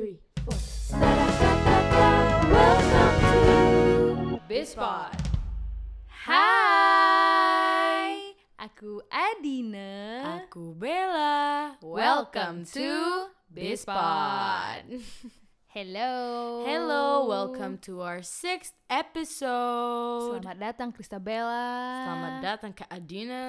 three, four. Welcome to Bispot. Hai, aku Adina. Aku Bella. Welcome to Bispot. Hello. Hello, welcome to our sixth episode. Selamat datang Kristabella. Selamat datang ke Adina.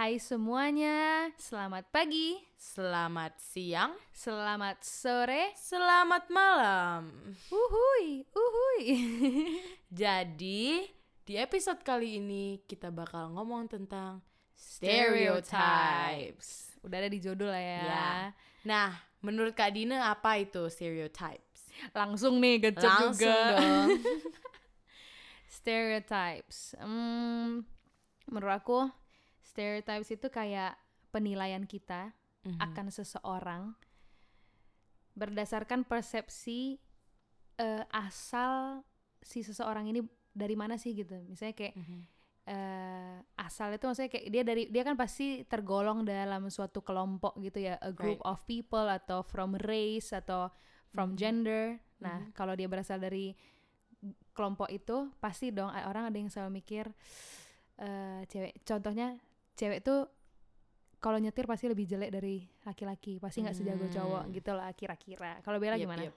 Hai semuanya. Selamat pagi. Selamat siang. Selamat sore. Selamat malam. Uhui, uhui. Jadi, di episode kali ini kita bakal ngomong tentang stereotypes. Udah ada di judul lah ya. Ya. Nah, menurut Kak Dina apa itu stereotypes? Langsung nih gecek Langsung juga. dong. stereotypes. Hmm, menurut aku stereotypes itu kayak penilaian kita Mhm. akan seseorang berdasarkan persepsi eh, asal si seseorang ini dari mana sih gitu. Misalnya kayak Mhm. Eh, asal itu maksudnya kayak dia dari dia kan pasti tergolong dalam suatu kelompok gitu ya, a group Right. of people atau from race atau from Mhm. gender. Nah, Mhm. kalau dia berasal dari kelompok itu pasti dong orang ada yang selalu mikir eh cewek contohnya cewek tuh kalau nyetir pasti lebih jelek dari laki-laki pasti nggak sejago cowok Hmm. gitu lah kira-kira kalau Bella Yep, gimana yep.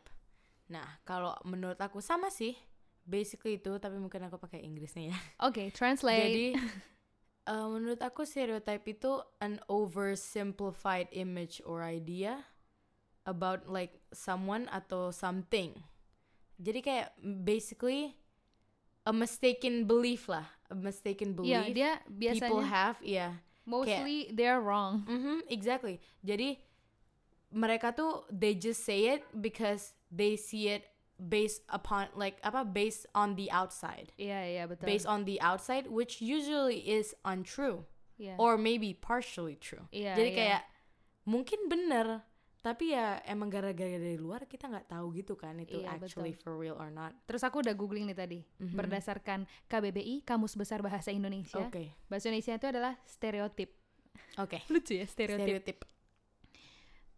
Nah, kalau menurut aku sama sih. Basically itu, tapi mungkin aku pakai Inggrisnya ya. oke translate Jadi, eh, menurut aku stereotype itu an oversimplified image or idea about like someone atau something. Jadi kayak basically a mistaken belief lah, a mistaken Iya, belief dia people biasanya have, iya. mostly they're wrong Mhm, exactly. Jadi mereka tuh they just say it because they see it based upon like apa based on the outside. iya iya betul Based on the outside which usually is untrue Iya. or maybe partially true. Iya, Jadi kayak mungkin bener tapi ya emang gara-gara dari luar kita nggak tahu gitu kan itu Iya, actually betul. for real or not. terus aku udah googling nih tadi Mhm. berdasarkan KBBI Kamus Besar Bahasa Indonesia Oke. bahasa Indonesia itu adalah stereotip Oke. lucu ya stereotip Stereotip.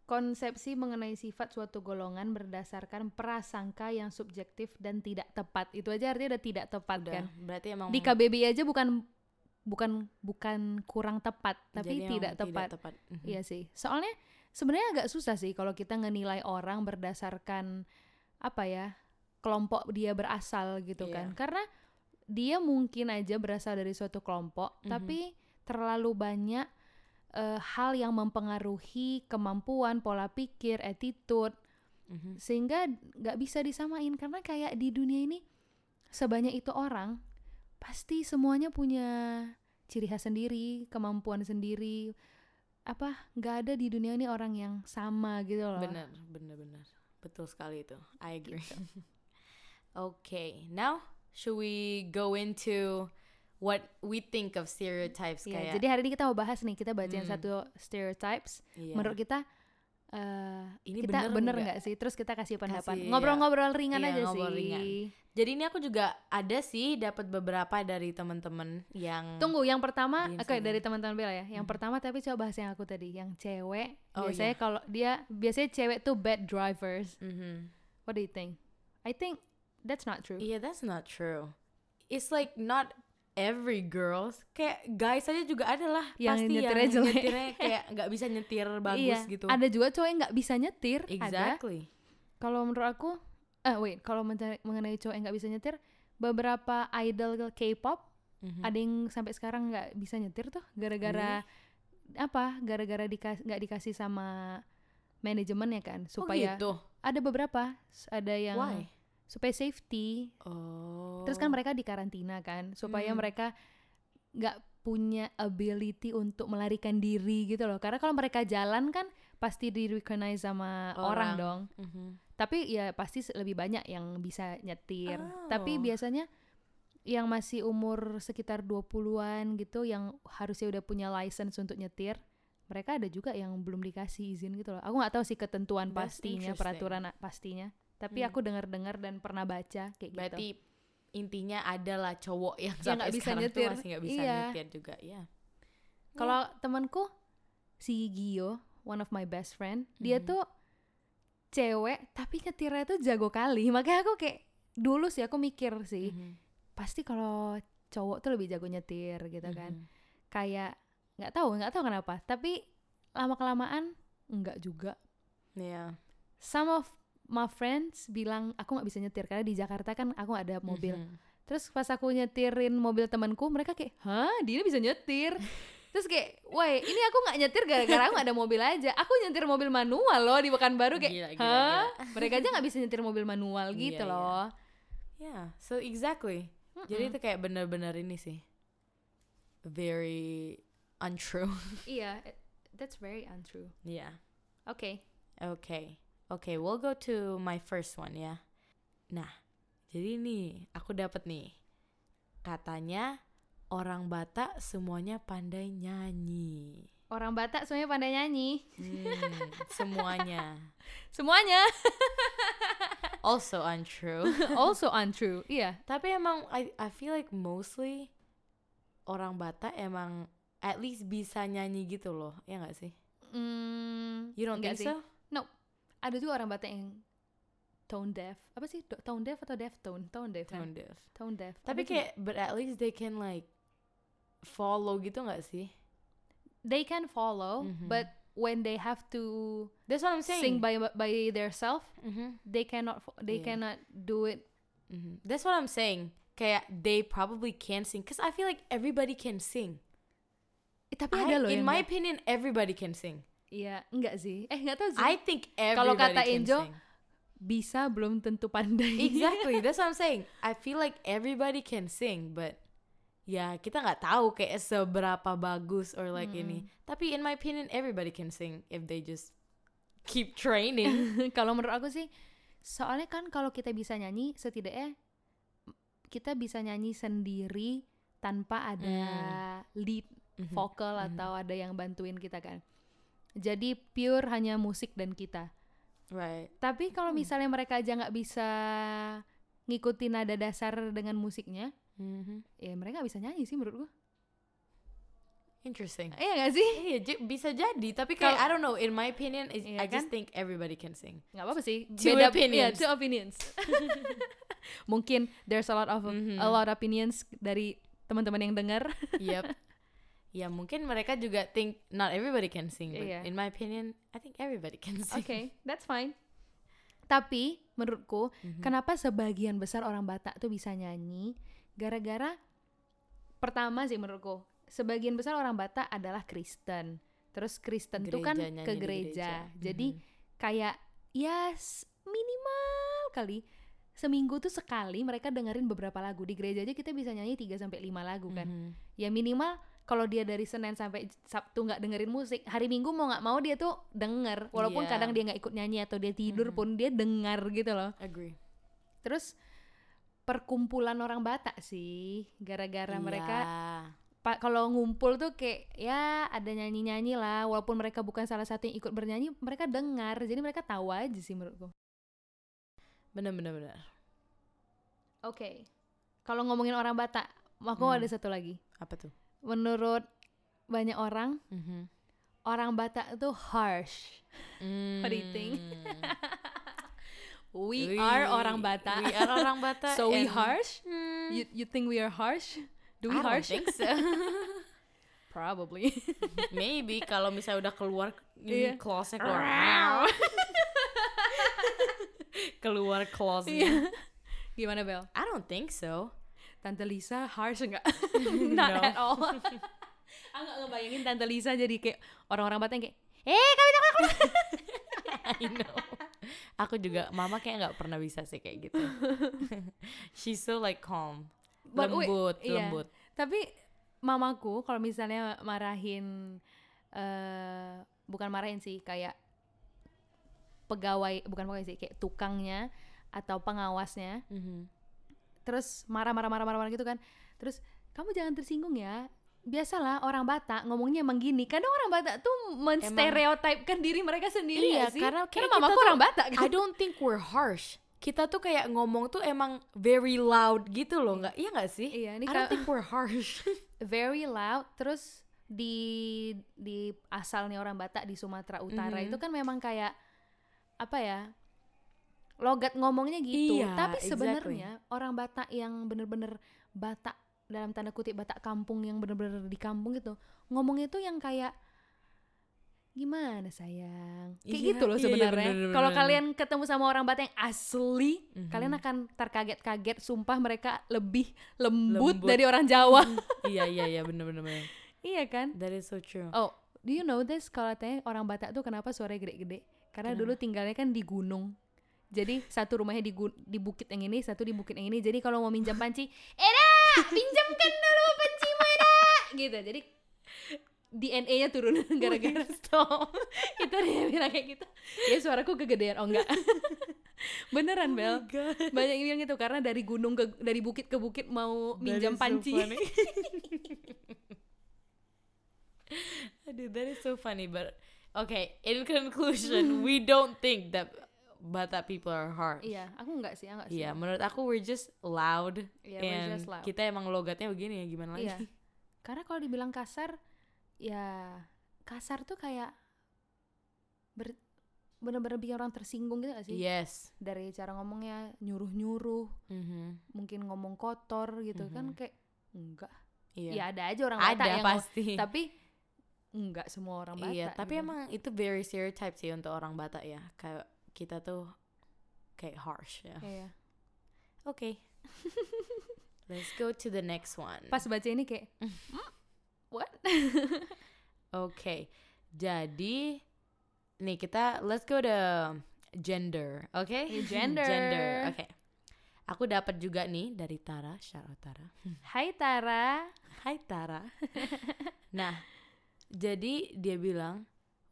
Konsepsi mengenai sifat suatu golongan berdasarkan prasangka yang subjektif dan tidak tepat itu aja artinya udah tidak tepat Udah, kan berarti emang di KBBI aja bukan bukan bukan kurang tepat tapi jadi emang tidak tepat Mhm. Iya sih. Soalnya sebenarnya agak susah sih kalau kita ngenilai orang berdasarkan apa ya kelompok dia berasal gitu Iya. kan. Karena dia mungkin aja berasal dari suatu kelompok, Mhm. tapi terlalu banyak eh, hal yang mempengaruhi kemampuan, pola pikir, attitude, Mhm. sehingga nggak bisa disamain karena kayak di dunia ini sebanyak itu orang pasti semuanya punya ciri khas sendiri kemampuan sendiri apa nggak ada di dunia ini orang yang sama gitu loh Bener, bener, bener. Betul sekali itu. I agree. Gitu. okay, now should we go into what we think of stereotypes Iya, kayak? jadi hari ini kita mau bahas nih kita bacain Hmm. satu stereotypes Iya. menurut kita eh Ini kita bener bener nggak? sih terus kita kasih pendapat ngobrol-ngobrol ringan Iya, aja ngobrol sih ringan. Jadi ini aku juga ada sih dapat beberapa dari teman-teman yang Tunggu, yang pertama, oke Instagram. dari teman-teman Bella ya. Yang Mhm. pertama tapi coba bahas yang aku tadi, yang cewek. Oh, biasanya iya. kalau dia biasanya cewek tuh bad drivers. Mhm. What do you think? I think that's not true. Iya, that's not true. It's like not every girls kayak guys aja juga ada lah Yang pasti nyetirnya yang jelek. nyetirnya kayak nggak bisa nyetir bagus iya. gitu. Ada juga cowok yang nggak bisa nyetir. Exactly. Kalau menurut aku, eh wait, kalau men- mengenai cowok yang nggak bisa nyetir, beberapa idol K-pop Mhm. ada yang sampai sekarang nggak bisa nyetir tuh gara-gara apa? Gara-gara dikas- nggak dikasih sama manajemen ya kan Oh, supaya gitu. ada beberapa ada yang Why? Supaya safety Oh. terus kan mereka di karantina kan supaya Hmm. mereka nggak punya ability untuk melarikan diri gitu loh karena kalau mereka jalan kan pasti di recognize sama orang, Orang. dong Mhm. tapi ya pasti lebih banyak yang bisa nyetir tapi Oh. biasanya yang masih umur sekitar 20-an gitu yang harusnya udah punya license untuk nyetir mereka ada juga yang belum dikasih izin gitu loh aku nggak tahu sih ketentuan That's pastinya peraturan pastinya tapi Hmm. aku dengar-dengar dan pernah baca kayak gitu Berarti intinya adalah cowok yang Yang sampai bisa sekarang tuh nyetir. masih nggak bisa Iya. nyetir juga ya. Kalau temanku si Gio, one of my best friend, dia Mhm. tuh cewek tapi nyetirnya tuh jago kali makanya aku kayak dulu sih aku mikir sih Mhm. pasti kalau cowok tuh lebih jago nyetir gitu kan Mhm. kayak nggak tahu nggak tahu kenapa tapi lama kelamaan nggak juga Iya. some of my friends bilang aku nggak bisa nyetir karena di Jakarta kan aku nggak ada mobil Mhm. terus pas aku nyetirin mobil temanku mereka kayak hah dia bisa nyetir terus kayak woi ini aku nggak nyetir gara-gara aku nggak ada mobil aja aku nyetir mobil manual loh di Pekanbaru kayak Gila, gila, hah mereka aja nggak bisa nyetir mobil manual gitu Iya, iya. loh Yeah, so exactly. Jadi itu kayak bener-bener ini sih. Very untrue. iya it- that's very untrue yeah. oke Okay. Okay, we'll go to my first one ya. Nah, jadi nih aku dapat nih. Katanya orang Batak semuanya pandai nyanyi. orang Batak semuanya pandai nyanyi Hmm, semuanya. semuanya Also untrue. also untrue iya Tapi emang I I feel like mostly orang Batak emang at least bisa nyanyi gitu loh. Ya nggak sih? Hmm, You don't think sih. so? Ada juga orang Batak yang tone deaf apa sih tone deaf atau deaf tone tone deaf kan? Tone deaf. tone deaf Tapi Apa kayak but at least they can like follow gitu nggak sih? they can follow Mhm. but when they have to That's what I'm saying. sing by by themselves Mhm, they cannot they Yeah. cannot do it mhm. That's what I'm saying. Kayak they probably can sing, cause I feel like everybody can sing. Eh, tapi I- ada loh in my opinion, everybody can sing. Iya, enggak sih. Eh, enggak tahu sih. I think Kalau kata Enjo. Bisa belum tentu pandai. Exactly, that's what I'm saying. I feel like everybody can sing, but ya kita nggak tahu kayak seberapa bagus or like ini. Tapi in my opinion, everybody can sing if they just keep training. kalau menurut aku sih, soalnya kan kalau kita bisa nyanyi, setidaknya kita bisa nyanyi sendiri tanpa ada lead Mhm, vokal mhm. atau ada yang bantuin kita kan. Jadi pure hanya musik dan kita. right. Tapi kalau Hmm. misalnya mereka aja nggak bisa ngikutin nada dasar dengan musiknya, Mhm. ya mereka bisa nyanyi sih menurut gua. Interesting. Iya nggak sih? Iya, j- bisa jadi. Tapi kayak I don't know. In my opinion, is- Iya I just kan? think everybody can sing. nggak apa-apa sih Two Beda- opinions. iya, two opinions mungkin there's a lot of Mhm. a lot opinions dari teman-teman yang dengar yep. Ya mungkin mereka juga think not everybody can sing, but Iya. in my opinion, I think everybody can oke sing. that's fine tapi menurutku Mhm. kenapa sebagian besar orang Batak tuh bisa nyanyi gara-gara pertama sih menurutku sebagian besar orang Batak adalah Kristen terus Kristen tuh kan Gereja, ke gereja, gereja. jadi Mhm. kayak ya s- minimal kali seminggu tuh sekali mereka dengerin beberapa lagu di gereja aja kita bisa nyanyi 3 sampai 5 lagu kan Mhm. ya minimal kalau dia dari Senin sampai Sabtu nggak dengerin musik hari Minggu mau nggak mau dia tuh denger walaupun Iya. kadang dia nggak ikut nyanyi atau dia tidur Mhm. pun dia dengar gitu loh Agree. terus perkumpulan orang Batak sih gara-gara mereka Iya. pa- kalau ngumpul tuh kayak ya ada nyanyi-nyanyi lah walaupun mereka bukan salah satu yang ikut bernyanyi mereka dengar jadi mereka tahu aja sih menurutku bener bener bener. oke kalau ngomongin orang Batak aku Hmm. ada satu lagi Apa tuh? Menurut banyak orang Mhm. orang Batak itu harsh What do you think? Mm. we, We- are orang Batak We are orang Batak. so we harsh Hmm, you you think we are harsh do we I don't harsh think so. probably Maybe kalau misalnya udah keluar ini Iya. clause-nya keluar. keluar clause-nya. Iya. gimana Bel I don't think so. Tante Lisa harsh enggak? Not No. at all. Aku gak ngebayangin Tante Lisa jadi kayak orang-orang Batak yang kayak Eh kami tak I know. Aku juga mama kayak nggak pernah bisa sih kayak gitu. She's so like calm. But lembut, iya. lembut. Tapi mamaku kalau misalnya marahin eh bukan marahin sih kayak pegawai bukan pegawai sih kayak tukangnya atau pengawasnya Mhm. Terus marah-marah marah-marah gitu kan terus kamu jangan tersinggung ya biasalah orang Batak ngomongnya emang gini kadang orang Batak tuh menstereotipkan diri mereka sendiri Iya, nggak sih karena kayak mamaku orang Batak kan I don't think we're harsh. Kita tuh kayak ngomong tuh emang very loud gitu loh, nggak? Iya nggak sih? Iya, ini I don't think we're harsh. very loud terus di di asalnya orang Batak di Sumatera Utara Mhm. itu kan memang kayak apa ya logat ngomongnya gitu Iya, tapi exactly. sebenarnya orang Batak yang bener-bener Batak dalam tanda kutip Batak kampung yang bener-bener di kampung gitu ngomongnya tuh yang kayak gimana sayang kayak Iya, gitu loh iya, iya, sebenarnya bener, kalau kalian ketemu sama orang Batak yang asli Mhm. kalian akan terkaget-kaget sumpah mereka lebih lembut, Lembut. dari orang Jawa iya iya iya bener bener bener iya kan that is so true Oh, do you know this? Kalau tanya orang Batak tuh kenapa suaranya gede-gede? Karena Kenapa? dulu tinggalnya kan di gunung. Jadi satu rumahnya di, di bukit yang ini, satu di bukit yang ini. Jadi kalau mau minjam panci, Era, pinjamkan dulu pancimu Era. Gitu. Jadi DNA-nya turun gara-gara stop. Itu dia bilang kayak gitu. Ya suaraku kegedean. Oh enggak. Beneran Bel. Banyak yang bilang gitu karena dari gunung ke dari bukit ke bukit mau That minjam so panci. Aduh, that is so funny. But okay, in conclusion, we don't think that Batak people are harsh. Iya, aku enggak sih, enggak sih. Iya, menurut aku we're just loud Iya, we're and just loud. kita emang logatnya begini ya gimana lagi? Iya. Karena kalau dibilang kasar, ya kasar tuh kayak ber, bener-bener bikin orang tersinggung gitu gak sih? Yes. Dari cara ngomongnya nyuruh-nyuruh, Mhm. mungkin ngomong kotor gitu kan Mhm. kayak enggak. Iya. Ya ada aja orang Batak yang pasti. tapi enggak semua orang Batak. iya, tapi gitu. emang itu very stereotype sih untuk orang Batak ya. Kayak kita tuh kayak harsh ya. Iya. Oke. Let's go to the next one. Pas baca ini kayak "Hmm, what? Oke. Jadi nih kita let's go to gender, oke? Ya, gender. gender. Oke. Aku dapat juga nih dari Tara, shout out Tara. Hai Tara. Hai Tara. nah, jadi dia bilang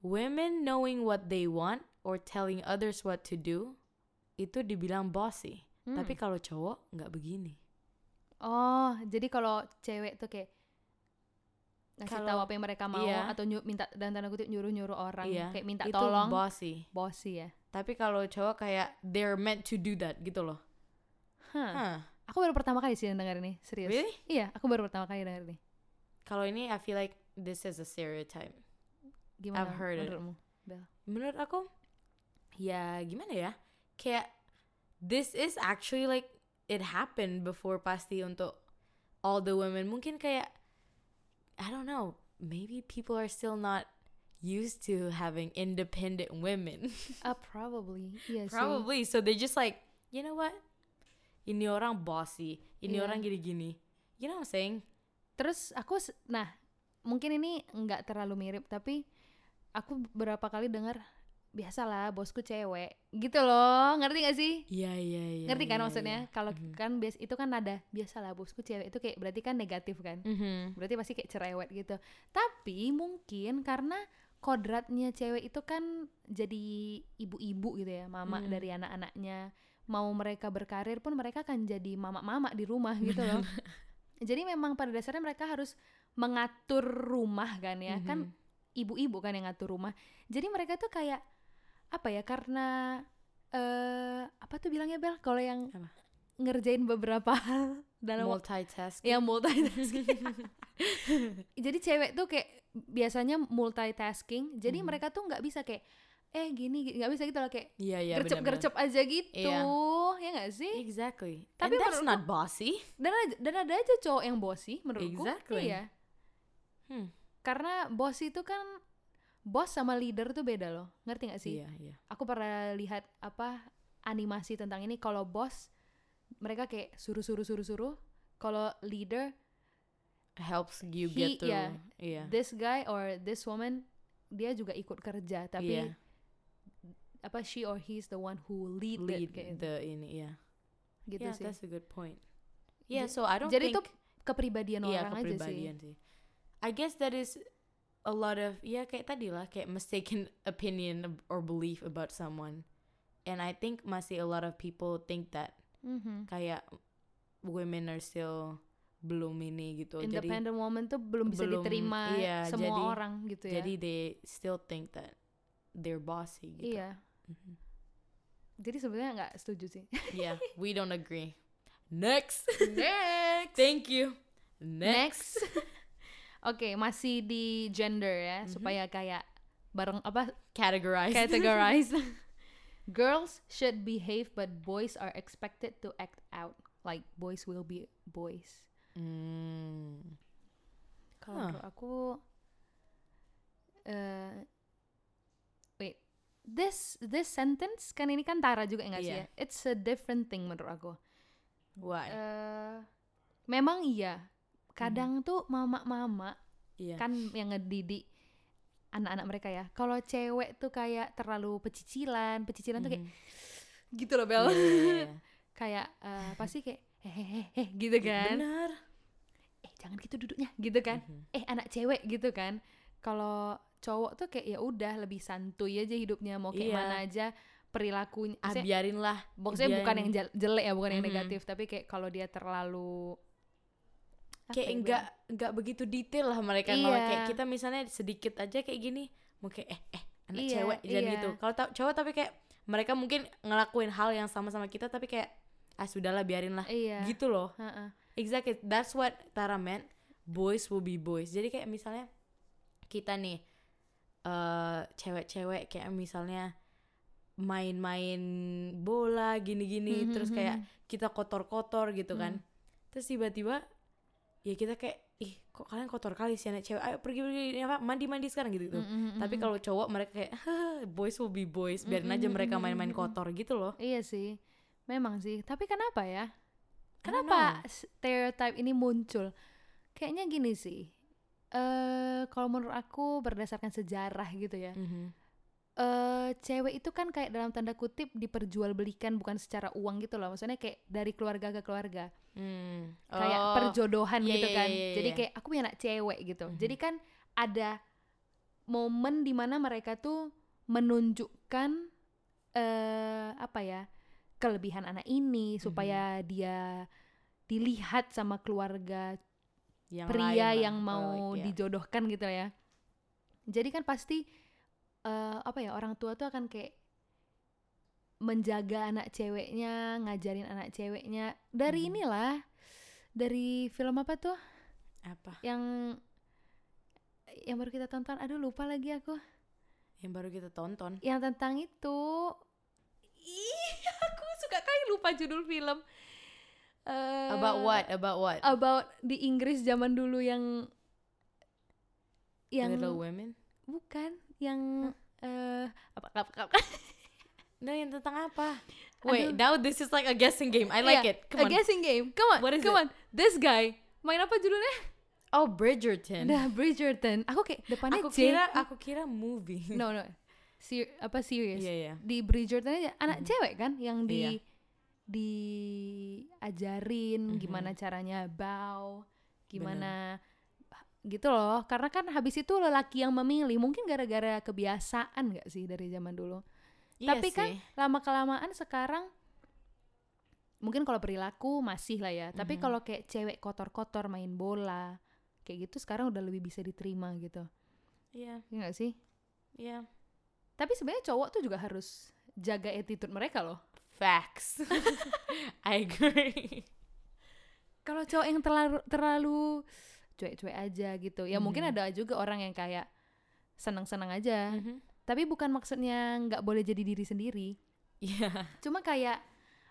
women knowing what they want or telling others what to do itu dibilang bossy. Hmm. Tapi kalau cowok nggak begini. Oh, jadi kalau cewek tuh kayak ngasih Kalau- tahu apa yang mereka mau iya. atau nyu- minta dan tanda kutip nyuruh-nyuruh orang Iya, kayak minta itu tolong bossy. bossy ya. Tapi kalau cowok kayak they're meant to do that gitu loh. Hah. Hah. Aku baru pertama kali sih denger ini, serius. Really? Iya, aku baru pertama kali denger ini. Kalau ini I feel like this is a stereotype. Gimana I've heard it. menurutmu? Bel? Menurut aku ya gimana ya? Kayak this is actually like it happened before pasti untuk all the women. Mungkin kayak I don't know, maybe people are still not used to having independent women. Ah, probably. Iya sih. Probably. So they just like, you know what? Ini orang bossy, ini Iya. orang gini-gini. You know what I'm saying? Terus aku nah, mungkin ini nggak terlalu mirip tapi aku beberapa kali dengar biasalah bosku cewek gitu loh ngerti gak sih Iya, iya, iya. ngerti kan iya, maksudnya iya. kalau Mhm. kan bias itu kan ada biasalah bosku cewek itu kayak berarti kan negatif kan Mhm. berarti pasti kayak cerewet gitu tapi mungkin karena kodratnya cewek itu kan jadi ibu-ibu gitu ya mama Mm. dari anak-anaknya mau mereka berkarir pun mereka kan jadi mama-mama di rumah gitu loh jadi memang pada dasarnya mereka harus mengatur rumah kan ya kan Mhm. ibu-ibu kan yang ngatur rumah jadi mereka tuh kayak apa ya karena eh apa tuh bilangnya Bel kalau yang Apa? ngerjain beberapa hal dalam waktu multitask. ya multitasking jadi cewek tuh kayak biasanya multitasking jadi Mhm. mereka tuh nggak bisa kayak eh gini nggak bisa gitu loh kayak Iya, iya, gercep benar-benar. gercep aja gitu Iya. ya nggak sih Exactly. Tapi And that's not bossy. dan ada, dan ada aja cowok yang bossy menurutku Exactly. iya Hmm. karena boss itu kan bos sama leader tuh beda loh ngerti nggak sih Iya, iya. aku pernah lihat apa animasi tentang ini kalau bos mereka kayak suruh suruh suruh suruh kalau leader Helps you He- get to yeah. iya. this guy or this woman dia juga ikut kerja tapi Iya. apa she or he's the one who lead, it, lead kayak the ini ya. gitu yeah, sih that's a good point. Yeah, Ja- so I don't jadi think itu kepribadian iya, orang aja sih kepribadian sih. I guess that is a lot of ya kayak tadi lah kayak mistaken opinion or belief about someone. And I think masih a lot of people think that Mhm. kayak women are still belum ini gitu. Jadi independent woman tuh belum bisa belum- diterima iya, semua jadi- orang gitu ya jadi they still think that they're bossy gitu. iya Mhm. jadi sebenarnya nggak setuju sih Yeah, we don't agree. Next. next Thank you. Next. next oke masih di gender ya Mhm. supaya kayak bareng apa Categorize. categorize girls should behave but boys are expected to act out like boys will be boys Hmm. kalau Huh. menurut aku eh wait this this sentence kan ini kan Tara juga enggak sih Iya. ya it's a different thing menurut aku Why? eh memang iya kadang tuh mama-mama Iya. kan yang ngedidik anak-anak mereka ya kalau cewek tuh kayak terlalu pecicilan pecicilan tuh kayak Mhm. gitu loh Bel Iya, iya, iya. kayak eh, pasti kayak hehehe gitu kan Benar. eh jangan gitu duduknya gitu kan Mhm. eh anak cewek gitu kan kalau cowok tuh kayak ya udah lebih santuy aja hidupnya mau kayak Iya. mana aja perilakunya Ah, biarin lah. maksudnya bukan biarin. yang jel- jelek ya bukan yang Mhm. negatif tapi kayak kalau dia terlalu kayak ya, enggak enggak begitu detail lah mereka kalau Iya. kayak kita misalnya sedikit aja kayak gini mau kayak eh eh anak Iya, cewek iya. gitu. Kalau ta- cowok tapi kayak mereka mungkin ngelakuin hal yang sama sama kita tapi kayak ah sudahlah biarin lah. Iya. Gitu loh. Heeh. exactly. That's what Tara meant. Boys will be boys. Jadi kayak misalnya kita nih eh cewek-cewek kayak misalnya main-main bola gini-gini Mhm, terus mhm, kayak kita kotor-kotor gitu kan. Hmm. terus tiba-tiba ya kita kayak ih kok kalian kotor kali sih anak cewek? Ayo pergi pergi apa mandi mandi sekarang gitu gitu. Mhm, tapi mhm. kalau cowok mereka kayak "Haha, boys will be boys biarin Mm, aja mm, mereka mm, main-main mm, mm. kotor gitu loh. Iya sih memang sih. Tapi kenapa ya? Kenapa stereotype ini muncul? Kayaknya gini sih eh kalau menurut aku berdasarkan sejarah gitu ya Mhm. Eh cewek itu kan kayak dalam tanda kutip diperjualbelikan bukan secara uang gitu loh maksudnya kayak dari keluarga ke keluarga Hmm. kayak Oh, perjodohan iya, gitu iya, kan iya, jadi iya. kayak aku punya anak cewek gitu Mhm. jadi kan ada momen di mana mereka tuh menunjukkan eh apa ya kelebihan anak ini supaya Mhm. dia dilihat sama keluarga yang pria lain yang Oh, mau iya. dijodohkan gitu ya. Jadi kan pasti eh, apa ya orang tua tuh akan kayak menjaga anak ceweknya, ngajarin anak ceweknya dari Mhm. inilah dari film apa tuh apa yang yang baru kita tonton. Aduh lupa lagi aku. yang baru kita tonton Yang tentang itu. Ih, aku suka kali lupa judul film. Eh, about what about what About di Inggris zaman dulu yang yang Little Women bukan yang eh apa apa, apa, no yang tentang apa Aduh. wait now this is like a guessing game I like Iya, it come a on guessing game. Come on, What is come it? on. This guy main apa judulnya? oh Bridgerton Nah, Bridgerton. Aku kayak depannya aku J. kira aku kira movie No, no. Ser apa serius? iya iya Di Bridgerton aja anak Mhm. cewek kan yang di Iya. diajarin Mhm. gimana caranya bow, gimana gitu loh. Karena kan habis itu lelaki yang memilih. Mungkin gara-gara kebiasaan gak sih dari zaman dulu. Iya Tapi kan sih. lama kelamaan sekarang mungkin kalau perilaku masih lah ya tapi Mhm. kalau kayak cewek kotor-kotor main bola kayak gitu sekarang udah lebih bisa diterima gitu iya ya nggak sih iya tapi sebenarnya cowok tuh juga harus jaga attitude mereka loh facts I agree kalau cowok yang terlalu terlalu cuek-cuek aja gitu ya mungkin Mhm. ada juga orang yang kayak senang-senang aja Mhm. tapi bukan maksudnya nggak boleh jadi diri sendiri iya cuma kayak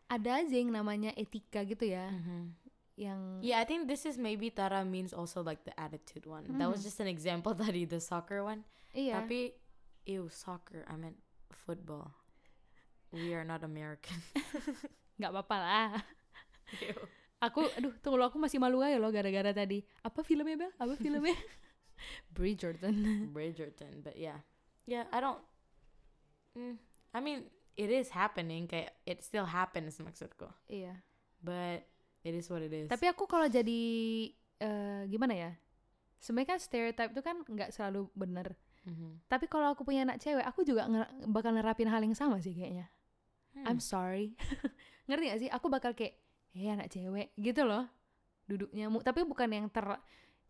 ada aja yang namanya etika gitu ya Mhm. yang Yeah, I think this is maybe Tara means also like the attitude one. That was Mhm. just an example tadi the soccer one. iya Tapi ew soccer, I meant football. We are not American. nggak apa-apa lah Ew. Aku aduh tunggu lo aku masih malu aja loh gara-gara tadi apa filmnya Bel apa filmnya Bridgerton Bridgerton, but yeah. Yeah, I don't mm, I mean, it is happening kayak it still happens maksudku. iya But it is what it is. tapi aku kalau jadi eh, gimana ya sebenarnya kan stereotype itu kan nggak selalu bener Mhm. tapi kalau aku punya anak cewek aku juga nger- bakal nerapin hal yang sama sih kayaknya Hmm. I'm sorry ngerti gak sih aku bakal kayak eh anak cewek gitu loh duduknya mu- tapi bukan yang ter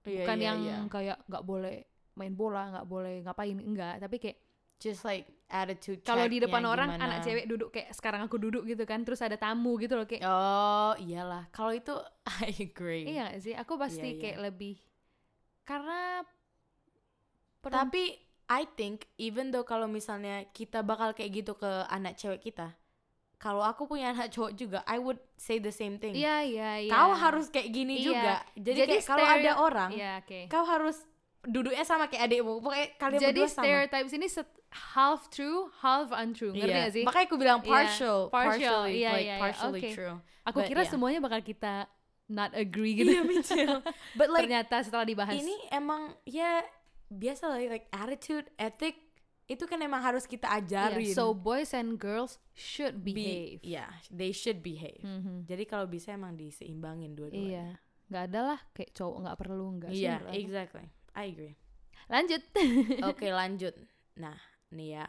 Iya, bukan iya, yang iya. kayak nggak boleh main bola nggak boleh ngapain enggak tapi kayak just like attitude kalau di depan orang gimana. anak cewek duduk kayak sekarang aku duduk gitu kan terus ada tamu gitu loh kayak Oh, iyalah. Kalau itu I agree. iya gak sih aku pasti Iya, iya. kayak lebih karena Tapi I think even though kalau misalnya kita bakal kayak gitu ke anak cewek kita, kalau aku punya anak cowok juga, I would say the same thing. Iya iya iya. Kau harus kayak gini Iya. juga. Jadi, Jadi kayak kalau ada orang, Iya oke. kau harus duduknya sama kayak adikmu. Pokoknya kalian Jadi berdua sama. stereotypes ini set- half true, half untrue. Ngerti Iya. gak sih? Makanya aku bilang Iya. partial, Partial, partially, iya, like iya. partially Oke. true. Aku but kira yeah. semuanya bakal kita not agree gitu. Iya, me too. But like Ternyata setelah dibahas. ini emang ya biasa lah like attitude, ethic itu kan emang harus kita Iya, ajarin. so boys and girls should Be- behave. yeah, they should behave. Mhm. Jadi kalau bisa emang diseimbangin dua-duanya. Iya. Nggak ada lah kayak cowok nggak perlu nggak sih. Iya, menurut aku. exactly. I agree. Lanjut. Oke, lanjut. Nah, nih ya.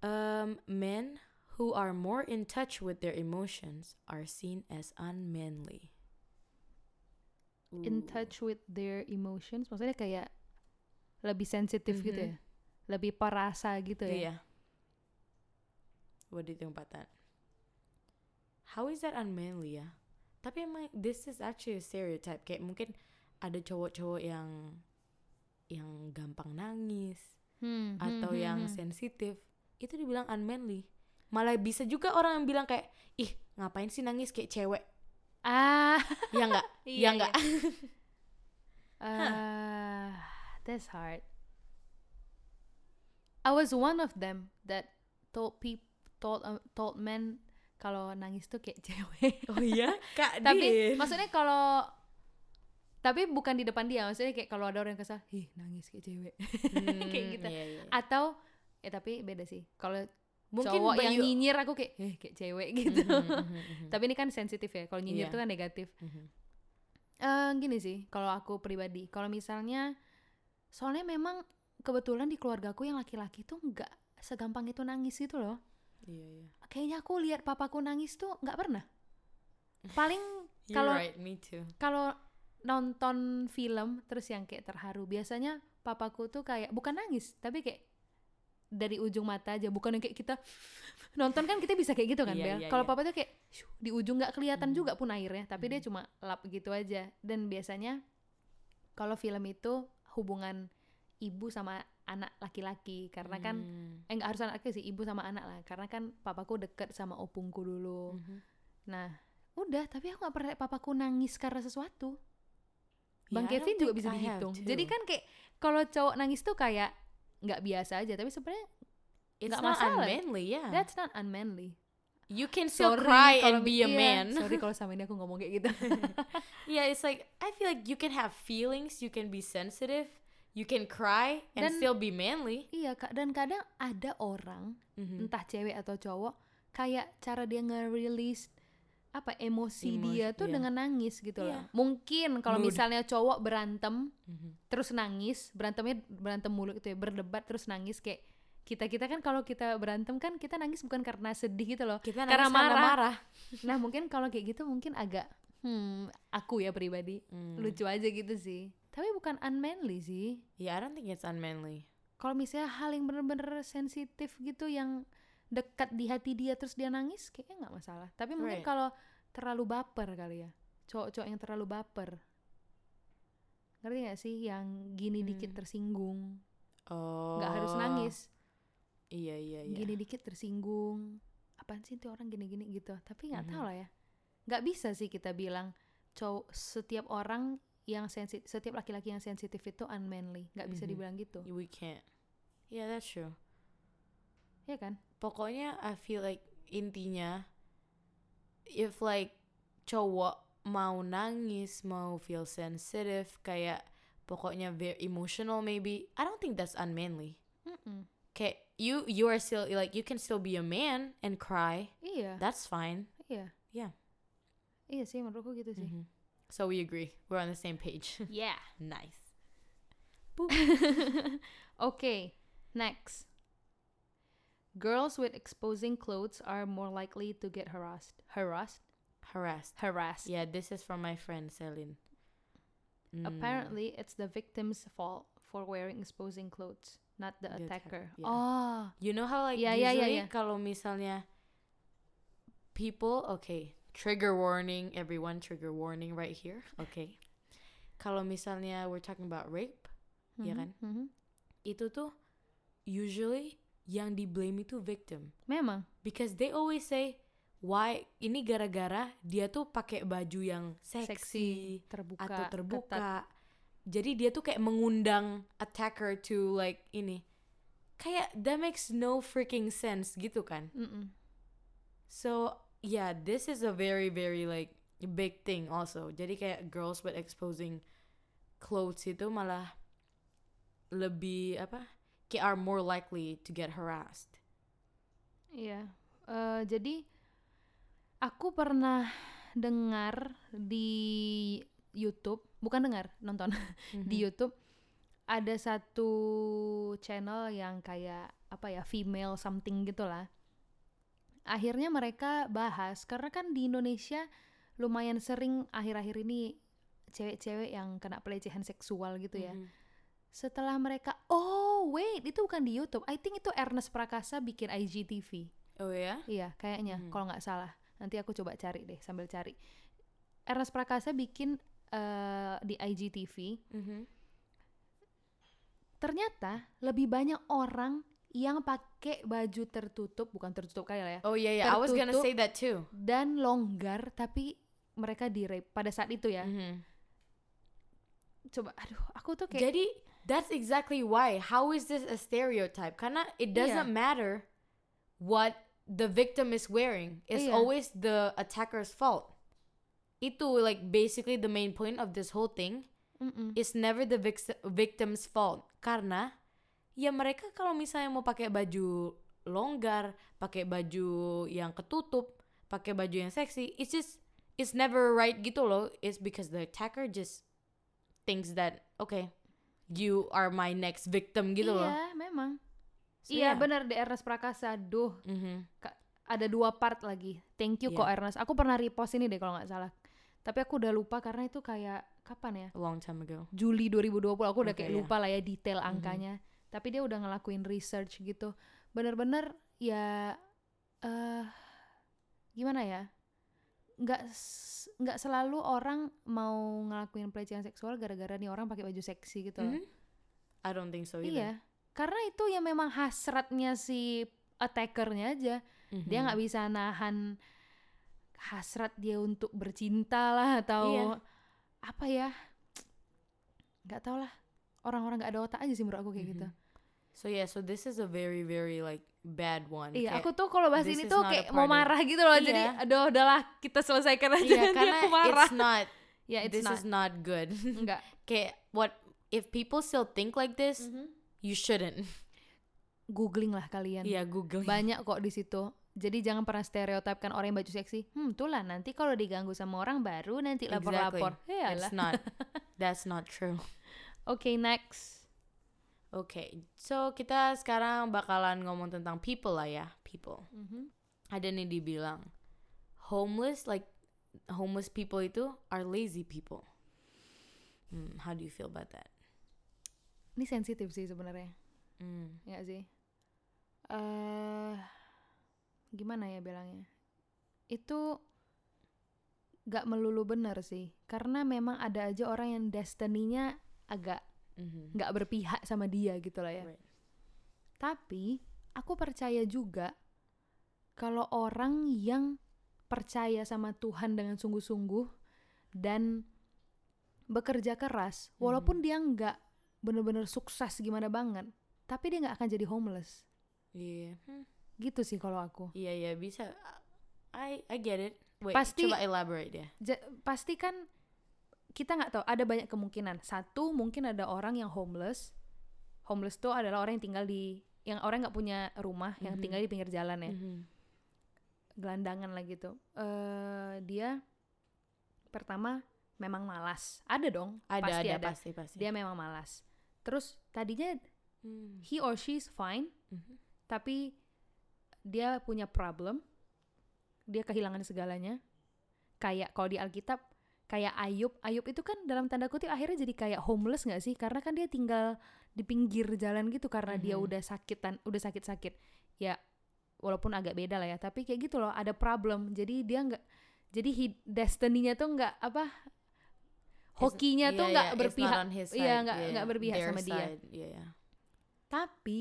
Um, men who are more in touch with their emotions are seen as unmanly. in Ooh. touch with their emotions maksudnya kayak lebih sensitif gitu Mhm. ya lebih perasa gitu ya Iya. What do you think about that? How is that unmanly ya? Tapi emang this is actually a stereotype. Kayak mungkin ada cowok-cowok yang yang gampang nangis Hmm, hmm, atau hmm, yang hmm. sensitif. Itu dibilang unmanly. Malah bisa juga orang yang bilang kayak, ih ngapain sih nangis kayak cewek? ah Ya enggak? Ya enggak? uh, that's hard I was one of them that told peop told uh, told men kalau nangis tuh kayak cewek oh iya? Kak tapi maksudnya kalau tapi bukan di depan dia maksudnya kayak kalau ada orang yang kesal ih nangis kayak cewek Hmm, kayak gitu iya, iya. atau eh tapi beda sih kalau Mungkin cowok yang nyinyir aku kayak eh kayak cewek gitu Mhm, mhm, mhm. tapi ini kan sensitif ya kalau nyinyir Iya. itu kan negatif Mhm. Eh gini sih kalau aku pribadi kalau misalnya soalnya memang kebetulan di keluargaku yang laki-laki tuh nggak segampang itu nangis gitu loh Iya, iya. kayaknya aku lihat papaku nangis tuh nggak pernah paling kalau right, kalau nonton film terus yang kayak terharu biasanya papaku tuh kayak bukan nangis tapi kayak dari ujung mata aja bukan yang kayak kita nonton kan kita bisa kayak gitu kan Iya, Bel iya, kalau iya. papa tuh kayak "Shuh," di ujung nggak kelihatan Mhm. juga pun airnya tapi dia Mhm. cuma lap gitu aja dan biasanya kalau film itu hubungan ibu sama anak laki-laki karena kan Hmm. eh nggak harus anak laki sih ibu sama anak lah karena kan papaku deket sama opungku dulu Mhm. nah udah tapi aku nggak pernah papaku nangis karena sesuatu Bang Yeah, Kevin juga bisa I dihitung. Jadi kan kayak kalau cowok nangis tuh kayak nggak biasa aja, tapi sebenarnya nggak not masalah. unmanly, yeah. that's not unmanly. you can still Sorry cry and be a iya, man. Sorry kalau sama ini aku ngomong kayak gitu. yeah, it's like I feel like you can have feelings, you can be sensitive, you can cry and Dan- still be manly. iya kak, dan kadang ada orang Mhm. entah cewek atau cowok kayak cara dia nge-release apa emosi Emo- dia tuh iya. dengan nangis gitu loh. Iya. Mungkin kalau misalnya cowok berantem Mhm. terus nangis, berantemnya berantem mulu gitu ya, berdebat terus nangis kayak kita kita kan kalau kita berantem kan kita nangis bukan karena sedih gitu loh. Kita karena marah. marah. Nah mungkin kalau kayak gitu mungkin agak hmm aku ya pribadi Hmm. lucu aja gitu sih. Tapi bukan unmanly sih. Yeah, I don't think it's unmanly. Kalau misalnya hal yang bener-bener sensitif gitu yang dekat di hati dia terus dia nangis kayaknya nggak masalah. Tapi mungkin Right. kalau terlalu baper kali ya. Cowok-cowok yang terlalu baper. Ngerti gak sih yang gini dikit Hmm. tersinggung, Oh. harus nangis. Iya, iya, iya. Gini dikit tersinggung. Apaan sih tuh orang gini-gini gitu. Tapi nggak Mhm. tahu lah ya. Nggak bisa sih kita bilang cowok setiap orang yang sensitif, setiap laki-laki yang sensitif itu unmanly. Nggak bisa Mhm. dibilang gitu. We can't. Yeah, that's true. Ya kan? Pokoknya I feel like intinya if like cowok mau nangis, mau feel sensitive, kayak pokoknya very emotional maybe, I don't think that's unmanly. Mm-mm. Kayak you you are still like you can still be a man and cry. Iya. That's fine. Iya. Yeah. Iya sih menurutku gitu sih. Mhm. So we agree. We're on the same page. Yeah. nice. okay, next. Girls with exposing clothes are more likely to get harassed. Harassed? Harassed. Harassed. Yeah, this is from my friend Celine. Mm. Apparently, it's the victim's fault for wearing exposing clothes, not the, The attacker. attacker, yeah. Oh, You know how like Yeah, yeah, yeah, usually yeah. kalau misalnya people, okay, trigger warning, everyone trigger warning right here, okay. Kalau misalnya we're talking about rape, Iya Mhm, kan? mhm. itu tuh usually yang di blame itu victim memang because they always say why ini gara-gara dia tuh pakai baju yang seksi, seksi terbuka atau ketat. terbuka jadi dia tuh kayak mengundang attacker to like ini kayak that makes no freaking sense gitu kan Mm-mm. So yeah, this is a very very like big thing also. Jadi kayak girls with exposing clothes itu malah lebih apa? Kayak are more likely to get harassed. Iya, Eh, jadi aku pernah dengar di YouTube, bukan dengar, nonton di Mhm. YouTube ada satu channel yang kayak apa ya female something gitulah. Akhirnya mereka bahas karena kan di Indonesia lumayan sering akhir-akhir ini cewek-cewek yang kena pelecehan seksual gitu ya. Mhm. Setelah mereka, oh wait itu bukan di YouTube, I think itu Ernest Prakasa bikin IGTV. Oh ya? Iya, kayaknya Mhm. kalau nggak salah. Nanti aku coba cari deh sambil cari. Ernest Prakasa bikin eh, di IGTV. Mhm. Ternyata lebih banyak orang yang pakai baju tertutup, bukan tertutup kali lah ya, Oh yeah yeah, I was gonna say that too. dan longgar tapi mereka di rape pada saat itu ya. Mhm. Coba, aduh, aku tuh kayak Jadi that's exactly why. How is this a stereotype? Karena it doesn't Iya. matter what the victim is wearing. It's Iya. always the attacker's fault. Itu like basically the main point of this whole thing. Mm-mm. It's never the vic- victim's fault. Karena ya mereka kalau misalnya mau pakai baju longgar, pakai baju yang ketutup, pakai baju yang seksi, it's just it's never right gitu loh. It's because the attacker just thinks that okay, you are my next victim gitu loh. Iya, memang. So, iya, yeah. benar di Ernest Prakasa. Duh, Mhm. ada dua part lagi. Thank you kok Iya. Ernest. Aku pernah repost ini deh kalau nggak salah. Tapi aku udah lupa karena itu kayak kapan ya? Long time ago. Juli 2020 aku udah Oke, kayak ya. lupa lah ya detail Mhm. angkanya. Tapi dia udah ngelakuin research gitu. Bener-bener ya eh gimana ya? Nggak nggak selalu orang mau ngelakuin pelecehan seksual gara-gara nih orang pakai baju seksi gitu loh. Mhm. I don't think so either. Iya. Karena itu ya memang hasratnya si attackernya aja. Dia Mhm. nggak bisa nahan hasrat dia untuk bercinta lah atau Iya. apa ya? Nggak tau lah. Orang-orang nggak ada otak aja sih menurut aku kayak gitu. So yeah, so this is a very very like bad one. Iya, Kayak- aku tuh kalau bahas ini tuh kayak mau marah gitu loh. Jadi Iya. aduh udahlah kita selesaikan aja. Iya, Nanti karena aku marah. it's not ya, it's this not. is not good. Enggak. Kayak what if people still think like this, you shouldn't. Googling lah kalian. Iya, Google. Banyak kok di situ. Jadi jangan pernah stereotipkan orang yang baju seksi. Hmm, tuh lah nanti kalau diganggu sama orang baru nanti lapor-lapor. Ya It's lah. not. That's not true. Oke, next. Oke, so kita sekarang bakalan ngomong tentang people lah ya, people. Mhm. Ada nih dibilang homeless like homeless people itu are lazy people. Hmm, how do you feel about that? Ini sensitif sih sebenarnya. Hmm. Ya nggak sih. eh gimana ya bilangnya? Itu gak melulu benar sih, karena memang ada aja orang yang destiny-nya agak Mhm. nggak berpihak sama dia gitu lah ya. Right. Tapi aku percaya juga kalau orang yang percaya sama Tuhan dengan sungguh-sungguh dan bekerja keras, walaupun dia nggak bener-bener sukses gimana banget, tapi dia nggak akan jadi homeless. Iya. Hmm. Gitu sih kalau aku. Iya iya bisa. I I get it. Wait, Pasti- coba elaborate ya. Ja- pasti kan kita nggak tahu ada banyak kemungkinan satu mungkin ada orang yang homeless homeless tuh adalah orang yang tinggal di yang orang nggak punya rumah yang Mhm. tinggal di pinggir jalan ya Mhm. gelandangan lah gitu eh dia pertama memang malas ada dong Ada pasti ada, ada, pasti pasti. dia memang malas terus tadinya Hmm. he or she is fine Mhm. tapi dia punya problem dia kehilangan segalanya kayak kalau di Alkitab kayak Ayub Ayub itu kan dalam tanda kutip akhirnya jadi kayak homeless nggak sih karena kan dia tinggal di pinggir jalan gitu karena dia Mhm. udah sakitan udah sakit sakit ya walaupun agak beda lah ya tapi kayak gitu loh ada problem jadi dia nggak jadi destiny-nya tuh nggak apa hokinya It's- tuh nggak not berpihak iya, nggak- nggak berpihak Their sama dia. side, Iya iya. Tapi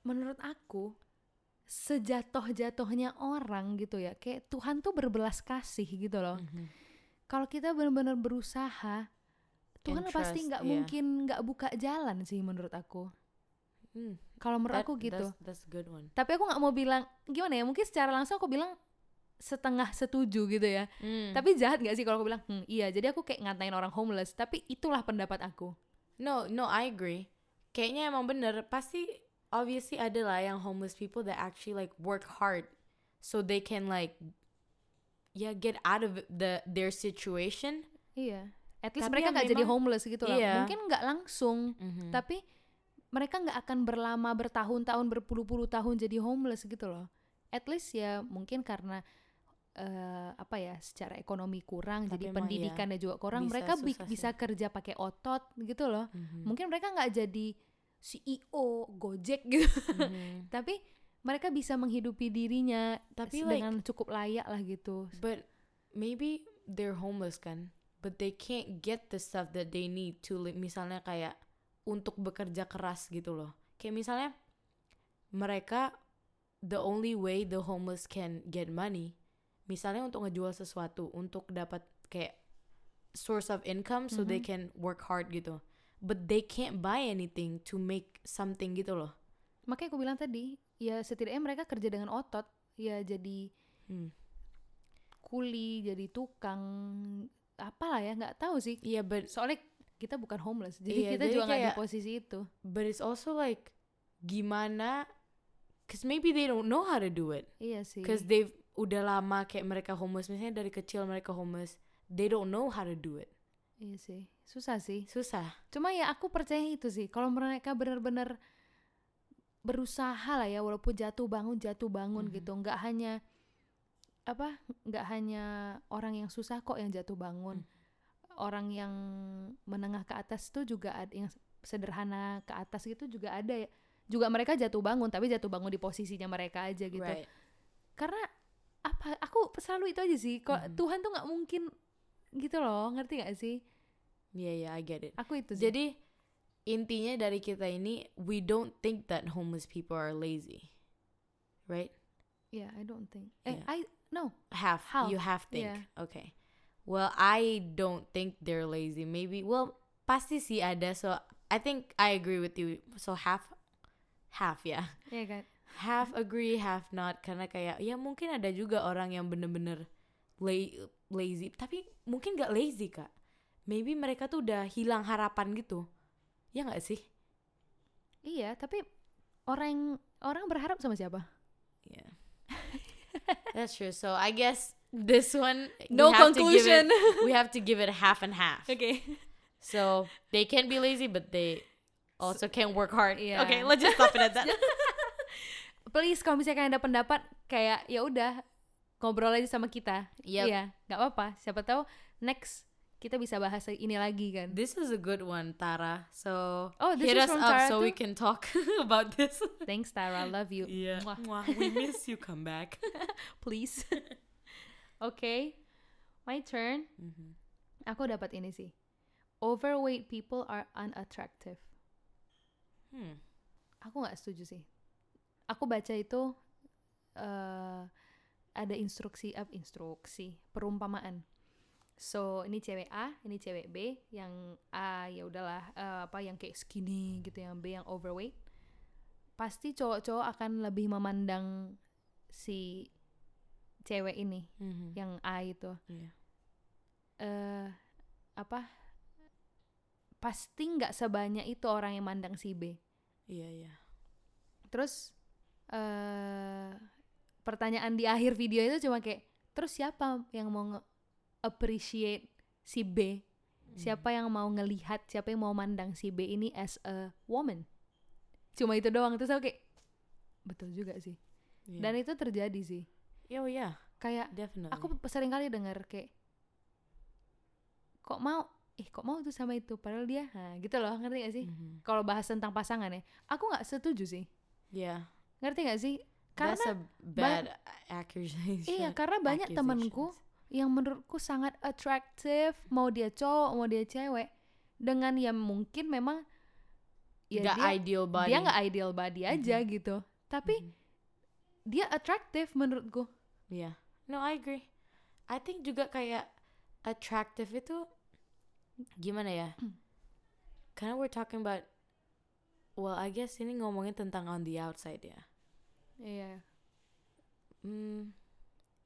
menurut aku sejatuh-jatuhnya orang gitu ya, kayak Tuhan tuh berbelas kasih gitu loh. Mhm. Kalau kita benar-benar berusaha, Tuhan And pasti trust, nggak iya. mungkin nggak buka jalan sih menurut aku. Hmm, Kalau menurut that- aku gitu. That's, that's good one. Tapi aku nggak mau bilang gimana ya? Mungkin secara langsung aku bilang setengah setuju gitu ya. Hmm. Tapi jahat gak sih kalau aku bilang, hmm, iya. Jadi aku kayak ngatain orang homeless. Tapi itulah pendapat aku. No, no, I agree. Kayaknya emang bener. Pasti, obviously ada lah yang homeless people that actually like work hard, so they can like, yeah, get out of the their situation. Iya. At least Tapi mereka nggak jadi homeless gitu lah. Iya. Mungkin nggak langsung, Mhm. tapi mereka nggak akan berlama bertahun-tahun berpuluh-puluh tahun jadi homeless gitu loh. At least ya mungkin karena eh, apa ya secara ekonomi kurang, Tapi jadi emang iya, pendidikannya juga kurang. bisa mereka bi- bisa kerja pakai otot gitu loh. Mhm. Mungkin mereka nggak jadi CEO Gojek gitu, Mhm. tapi mereka bisa menghidupi dirinya Tapi s- like, dengan cukup layak lah gitu. but maybe they're homeless kan, but they can't get the stuff that they need to, li- misalnya kayak untuk bekerja keras gitu loh. Kayak misalnya mereka the only way the homeless can get money, misalnya untuk ngejual sesuatu, untuk dapat kayak source of income so they Mhm. can work hard gitu. But they can't buy anything to make something gitu loh. Makanya aku bilang tadi, ya setidaknya mereka kerja dengan otot, ya jadi Hmm. kuli, jadi tukang, apalah ya nggak tahu sih. Yeah, but Soalnya kita bukan homeless, jadi Iya, kita jadi juga nggak di posisi itu. but it's also like gimana cause maybe they don't know how to do it Iya sih. cause they've udah lama kayak mereka homeless misalnya dari kecil mereka homeless they don't know how to do it Iya sih, susah sih. susah Cuma ya aku percaya itu sih. Kalau mereka benar-benar berusaha lah ya, walaupun jatuh bangun jatuh bangun Mhm. gitu, nggak hanya apa, nggak hanya orang yang susah kok yang jatuh bangun. Orang yang menengah ke atas tuh juga ada yang sederhana ke atas gitu juga ada ya. Juga mereka jatuh bangun, tapi jatuh bangun di posisinya mereka aja gitu. right Karena apa? Aku selalu itu aja sih. Kok Mhm. Tuhan tuh nggak mungkin gitu loh, ngerti gak sih? yeah yeah I get it Aku itu sih. jadi intinya dari kita ini we don't think that homeless people are lazy right? Yeah, I don't think. Eh, Yeah. I no. half Half, you half think. yeah. okay. Well I don't think they're lazy. Maybe well pasti sih ada. So I think I agree with you. So half half ya Iya kan? half agree half not. Karena kayak ya mungkin ada juga orang yang bener-bener la- lazy. Tapi mungkin gak lazy kak. Maybe mereka tuh udah hilang harapan gitu ya nggak sih Iya, tapi orang orang berharap sama siapa? yeah that's true so I guess this one we No give conclusion. it, we have to give it half and half Oke. so they can be lazy but they also can work hard Yeah. okay let's just stop it at that Please kalau misalnya kalian ada pendapat kayak ya udah ngobrol aja sama kita. Yep. Iya, nggak apa-apa. Siapa tahu next kita bisa bahas ini lagi kan. this is a good one Tara so Oh, this hit is us from up Tara so we too? can talk about this Thanks Tara, love you. Yeah. Mwah. we miss you. Come back. Please. Oke. My turn. Mhm. Aku dapat ini sih. Overweight people are unattractive. Hmm. Aku nggak setuju sih. Aku baca itu eh ada instruksi up instruksi perumpamaan. So ini cewek A, ini cewek B, yang A ya udahlah eh, apa yang kayak skinny gitu, yang B yang overweight. Pasti cowok-cowok akan lebih memandang si cewek ini, Mhm. yang A itu. Yeah. eh apa? Pasti nggak sebanyak itu orang yang mandang si B. Iya, iya. Terus eh pertanyaan di akhir video itu cuma kayak terus siapa yang mau nge appreciate si B? Siapa yang mau ngelihat, siapa yang mau mandang si B ini as a woman? Cuma itu doang. Terus aku kayak betul juga sih. Yeah. Dan itu terjadi sih. oh yeah, Kayak definitely. aku sering kali dengar kayak kok mau ih kok mau tuh sama itu padahal dia nah, gitu loh ngerti gak sih Mhm. kalau bahas tentang pasangan ya aku nggak setuju sih Yeah. ngerti gak sih That's karena a bad accusation. iya karena banyak temenku yang menurutku sangat attractive mau dia cowok mau dia cewek dengan yang mungkin memang ya Gak dia ideal body. dia nggak ideal body aja gitu tapi Mhm. dia atraktif menurutku Yeah. No, I agree. I think juga kayak attractive itu gimana ya? Karena we're talking about well, I guess ini ngomongin tentang on the outside ya. iya Hmm.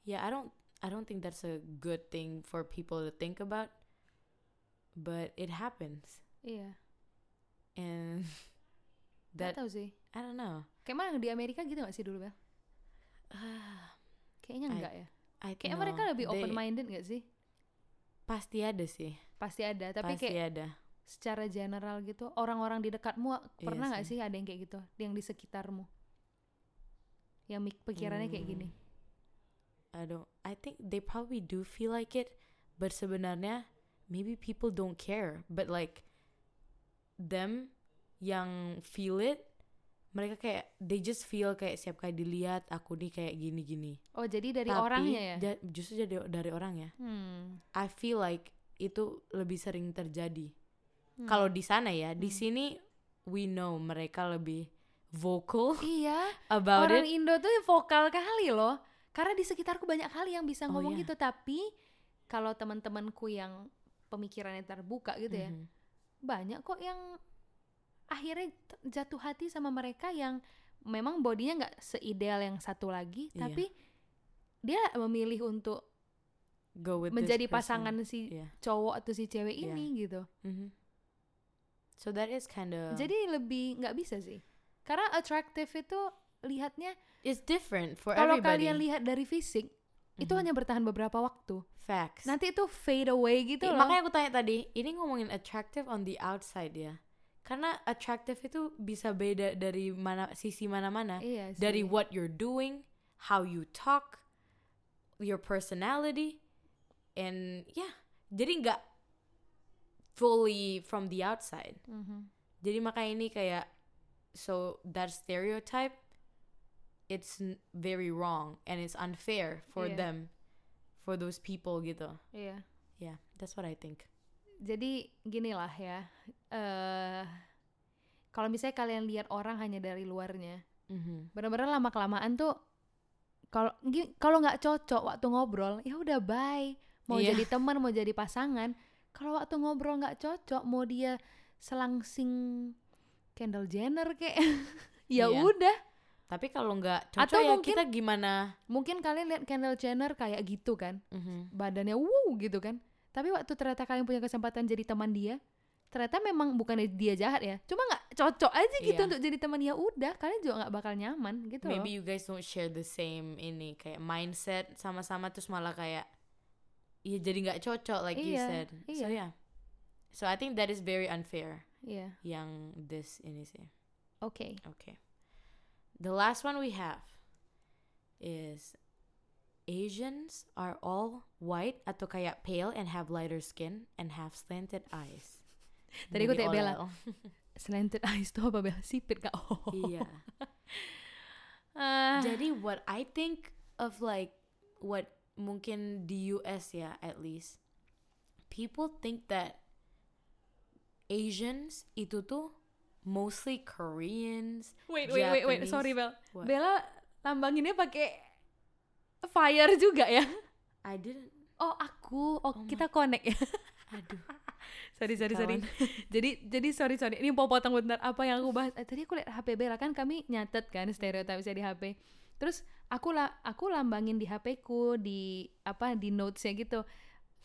Yeah, I don't I don't think that's a good thing for people to think about. But it happens. iya And that tahu sih I don't know. kayak mana di Amerika gitu gak sih dulu Bel kayaknya I- enggak ya I kayak know. mereka lebih They- open minded gak sih Pasti ada sih. pasti ada tapi Pasti kayak ada. secara general gitu orang-orang di dekatmu pernah nggak sih. sih ada yang kayak gitu yang di sekitarmu yang pikirannya kayak gini I don't I think they probably do feel like it but sebenarnya maybe people don't care. But like them yang feel it mereka kayak they just feel kayak siap kali dilihat aku nih kayak gini-gini. Oh jadi dari Tapi orangnya ya? ja- justru jadi dari orangnya hmm. I feel like itu lebih sering terjadi. Hmm. kalau di sana ya di Hmm. sini we know mereka lebih vocal iya. about orang it. Indo tuh vokal kali loh karena di sekitarku banyak kali yang bisa Oh, ngomong iya. gitu tapi kalau teman-temanku yang pemikirannya terbuka gitu ya Mhm. banyak kok yang akhirnya jatuh hati sama mereka yang memang bodinya nggak seideal yang satu lagi Iya. tapi dia memilih untuk go with menjadi pasangan si yeah cowok atau si cewek Iya. ini gitu Mhm. so that is kind of jadi lebih nggak bisa sih karena attractive itu lihatnya it's different for kalau everybody. kalian lihat dari fisik itu Mhm. hanya bertahan beberapa waktu. Facts. Nanti itu fade away gitu I- loh. makanya aku tanya tadi ini ngomongin attractive on the outside ya? Karena attractive itu bisa beda dari mana sisi mana-mana. Iya sih. dari what you're doing how you talk your personality and yeah. Jadi nggak fully from the outside. Mhm. jadi makanya ini kayak so that stereotype it's very wrong and it's unfair for Iya. them for those people gitu iya yeah that's what I think jadi gini lah ya eh kalau misalnya kalian lihat orang hanya dari luarnya Mhm. bener-bener lama kelamaan tuh kalau kalau nggak cocok waktu ngobrol ya udah bye mau Iya. jadi teman mau jadi pasangan kalau waktu ngobrol nggak cocok mau dia selangsing Kendall Jenner kayak ya Iya. udah tapi kalau nggak cocok Atau ya mungkin- kita gimana? Mungkin kalian lihat Kendall Jenner kayak gitu kan. Mhm. badannya wow gitu kan. Tapi waktu ternyata kalian punya kesempatan jadi teman dia ternyata memang bukan dia jahat ya. Cuma nggak cocok aja gitu Iya. untuk jadi teman ya udah kalian juga nggak bakal nyaman gitu maybe loh. you guys don't share the same ini kayak mindset sama-sama terus malah kayak ya jadi nggak cocok like you Iya, said. So iya. yeah. So I think that is very unfair Iya. yang this ini sih. Oke Okay. The last one we have is Asians are all white atau kayak pale and have lighter skin and have slanted eyes. Tadi Jadi tanya Bella. slanted eyes tuh apa bel sipit kak oh Iya. Ah, Jadi what I think of like what mungkin di US ya at least people think that Asians itu tuh mostly Koreans. wait wait wait wait. Sorry bel. What? Bella lambanginnya pakai fire juga ya? I didn't. oh aku. Oh, Oh my- kita connect ya. Aduh. sorry sorry sorry. Jadi jadi sorry sorry. Ini mau potong bentar. Apa yang aku bahas? Eh, tadi aku lihat HP Bella. Kan kami nyatet kan stereotip saya di HP terus aku lah aku lambangin di HP ku di apa di notesnya gitu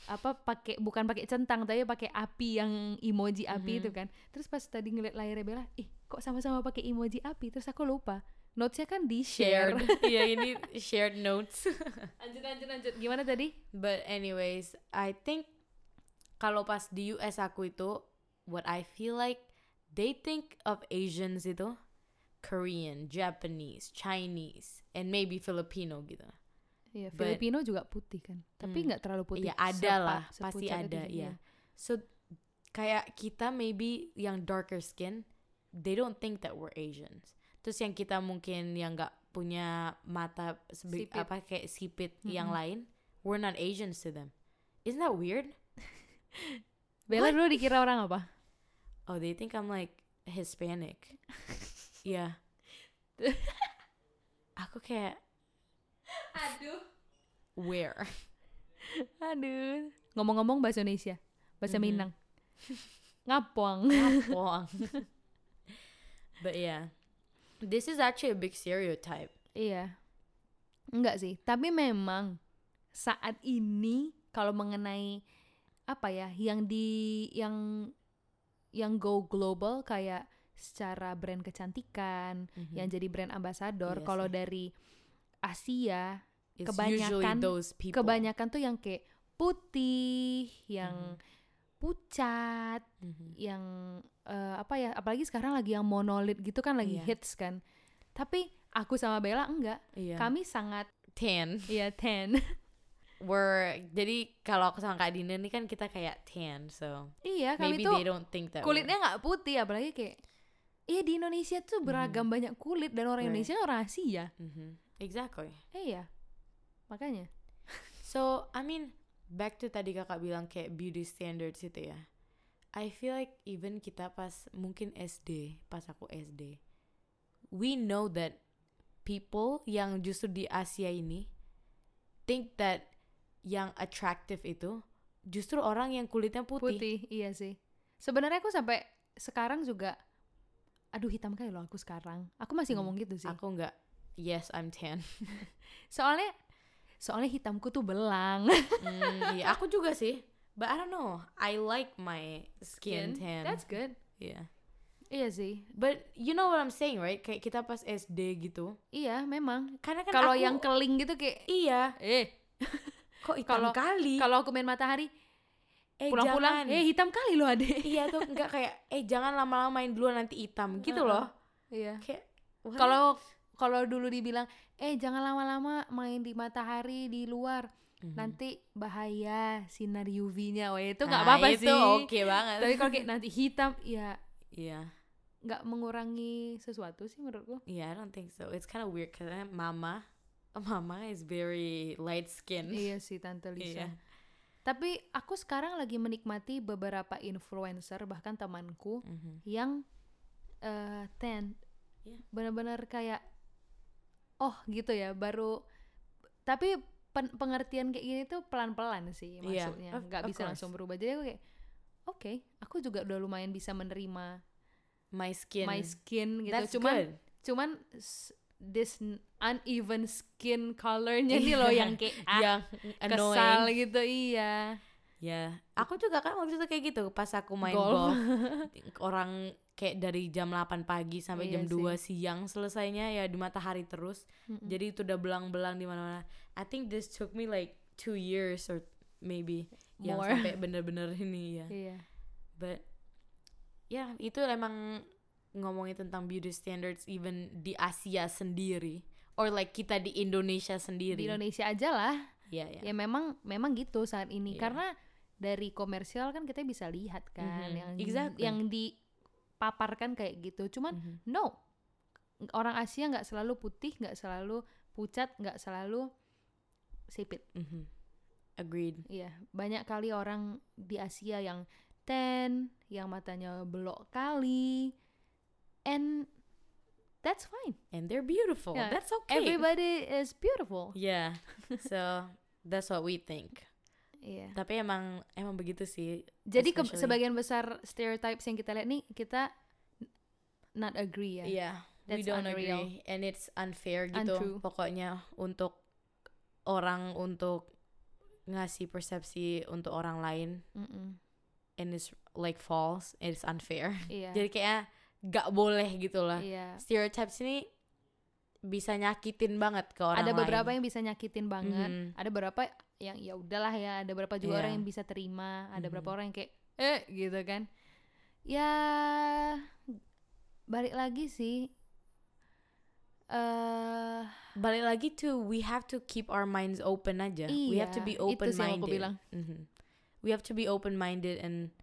apa pakai bukan pakai centang tapi pakai api yang emoji api Mhm. itu kan terus pas tadi ngeliat layarnya Bella ih kok sama-sama pakai emoji api terus aku lupa notesnya kan di share shared. Iya ini shared notes. lanjut lanjut lanjut gimana tadi But anyways, I think kalau pas di US aku itu what I feel like they think of Asians itu Korean, Japanese, Chinese, and maybe Filipino gitu. Iya, But- Filipino juga putih kan tapi Hmm. nggak terlalu putih Iya ada Sepa- lah, pasti ada itu, ya. So kayak kita maybe yang darker skin, they don't think that we're Asians. Terus yang kita mungkin yang nggak punya mata sebe- Sipit. apa kayak sipit yang Mm-mm. lain, we're not Asians to them. Isn't that weird? Bella dulu dikira orang apa Oh, they think I'm like Hispanic. Iya. Aku kayak Aduh. where? Aduh. Ngomong-ngomong bahasa Indonesia, bahasa Mhm. Minang. Ngapong. Wrong. but yeah. This is actually a big stereotype. Iya. Enggak sih, tapi memang saat ini kalau mengenai apa ya, yang di yang yang go global kayak secara brand kecantikan, Mhm. yang jadi brand ambassador, Iya kalau dari Asia It's kebanyakan- kebanyakan tuh yang kayak putih, yang pucat, Mhm. yang eh, apa ya apalagi sekarang lagi yang monolit gitu kan lagi Iya. hits kan tapi aku sama Bella enggak Iya. kami sangat tan. ya ten We're jadi kalau aku sama Kak Dina nih kan kita kayak tan, so iya kami maybe tuh they don't think that. kulitnya nggak putih apalagi kayak iya di Indonesia tuh beragam banyak kulit dan orang Right. Indonesia orang Asia Mhm. Exactly. eh, iya makanya So, I mean, back to tadi kakak bilang kayak beauty standards itu ya. I feel like even kita pas mungkin SD, pas aku SD, we know that people yang justru di Asia ini think that yang attractive itu justru orang yang kulitnya putih. putih iya sih sebenarnya aku sampai sekarang juga aduh hitam kali loh aku sekarang aku masih Hmm, ngomong gitu sih Aku nggak. Yes, I'm tan. soalnya soalnya hitamku tuh belang Hmm, iya, aku juga sih. But I don't know. I like my skin, tan. that's good yeah. iya sih But you know what I'm saying, right? Kayak kita pas SD gitu. iya memang Karena kan kalau yang keling gitu kayak iya, eh kok hitam kalau- kali? kalau aku main matahari eh, pulang-pulang jangan. eh hitam kali loh adek iya tuh enggak kayak eh jangan lama-lama main duluan nanti hitam gitu loh. iya Kayak kalau kalau dulu dibilang eh jangan lama-lama main di matahari di luar Mhm. nanti bahaya sinar UV-nya wah itu nggak Ah, apa-apa itu sih Oke banget. tapi kalau kayak nanti hitam ya Iya. nggak mengurangi sesuatu sih menurutku Iya, I don't think so. It's kind of weird karena mama mama is very light skin. iya sih tante Lisa Iya. tapi aku sekarang lagi menikmati beberapa influencer bahkan temanku Mhm. yang eh ten Iya. benar-benar kayak oh gitu ya baru tapi pen- pengertian kayak gini tuh pelan-pelan sih Iya, maksudnya of- nggak of bisa course. langsung berubah jadi aku kayak oke aku juga udah lumayan bisa menerima My skin. my skin gitu That's cuman good. cuman this uneven skin colornya nih loh yang kayak ah, yang kesal annoying. gitu iya Ya, aku juga kan waktu itu kayak gitu pas aku main Golf. golf. Orang kayak dari jam 8 pagi sampai Iya jam 2 siang selesainya ya di matahari terus. Mm-mm. Jadi itu udah belang-belang di mana-mana. I think this took me like two years or maybe yang More. sampai bener-bener ini ya. iya But ya itu emang ngomongin tentang beauty standards even di Asia sendiri or like kita di Indonesia sendiri. di Indonesia aja lah Iya, iya. ya memang memang gitu saat ini Iya. karena dari komersial kan kita bisa lihat kan Mhm, yang exactly. yang dipaparkan kayak gitu cuman Mhm. no orang Asia nggak selalu putih nggak selalu pucat nggak selalu sipit Mhm. Agreed. iya banyak kali orang di Asia yang tan yang matanya belok kali and that's fine And they're beautiful. Yeah, That's okay. everybody is beautiful Yeah. So that's what we think. Iya Tapi emang emang begitu sih. Jadi ke- sebagian besar stereotypes yang kita lihat nih kita not agree ya. Yeah. we That's don't unreal. agree and it's unfair gitu. Untrue. Pokoknya untuk orang untuk ngasih persepsi untuk orang lain Mm-mm. and it's like false, it's unfair. Iya. Jadi kayak gak boleh gitu lah. iya. Stereotypes ini bisa nyakitin banget ke orang Ada lain. beberapa yang bisa nyakitin banget. Mhm. Ada beberapa yang ya udahlah ya. Ada beberapa juga Iya. orang yang bisa terima. Ada beberapa Mhm. orang yang kayak eh gitu kan. Ya balik lagi sih. eh balik lagi to we have to keep our minds open aja. we have to Iya, be itu open sih yang aku minded. bilang. We have to be open minded and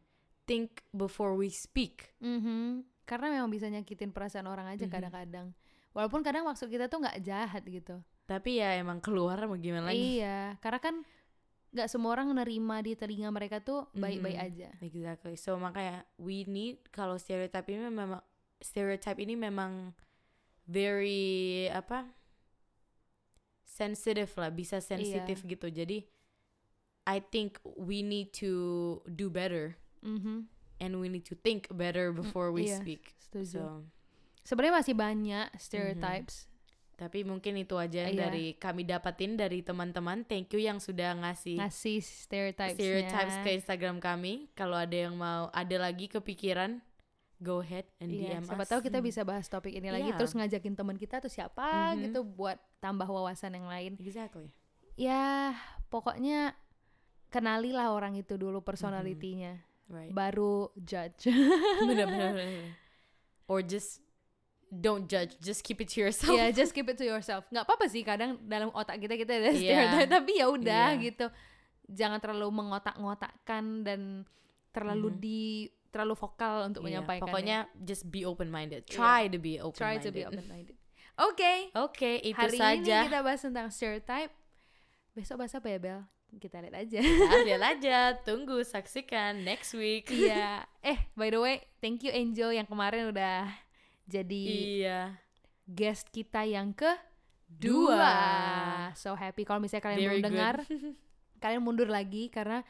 think before we speak. mhm. karena memang bisa nyakitin perasaan orang aja Mhm. kadang-kadang. Walaupun kadang maksud kita tuh nggak jahat gitu. Tapi ya emang keluar mau gimana lagi. Iya, karena kan nggak semua orang nerima di telinga mereka tuh baik-baik Mhm. aja. Exactly. So makanya we need kalau stereotype ini memang stereotype ini memang very apa sensitive lah bisa sensitif gitu jadi I think we need to do better Mhm. and we need to think better before we iya, speak Setuju. so Sebenarnya masih banyak stereotypes. Tapi mungkin itu aja Iya. dari kami dapatin dari teman-teman thank you yang sudah ngasih Ngasih stereotypes. stereotypes ke Instagram kami kalau ada yang mau ada lagi kepikiran go ahead and Iya, DM siapa us tahu kita bisa bahas topik ini lagi Iya. terus ngajakin teman kita atau siapa Mhm. gitu buat tambah wawasan yang lain. exactly Ya, pokoknya kenalilah orang itu dulu personalitinya, right baru judge. benar-benar or just don't judge just keep it to yourself Iya, just keep it to yourself. Nggak apa-apa sih kadang dalam otak kita kita ada stereotype, tapi ya udah Iya. gitu. Jangan terlalu mengotak-ngotakkan dan terlalu Mhm. di terlalu vokal untuk Iya, menyampaikan. pokoknya just be open minded Iya. try to be open try minded to be open minded. Oke, oke itu hari saja ini kita bahas tentang stereotype. Besok bahas apa ya Bel? Kita lihat aja. Nah, lihat aja tunggu saksikan next week Iya. Eh, by the way, thank you Angel yang kemarin udah jadi iya guest kita yang ke Dua. dua. So happy kalau misalnya kalian Very belum good. dengar, kalian mundur lagi karena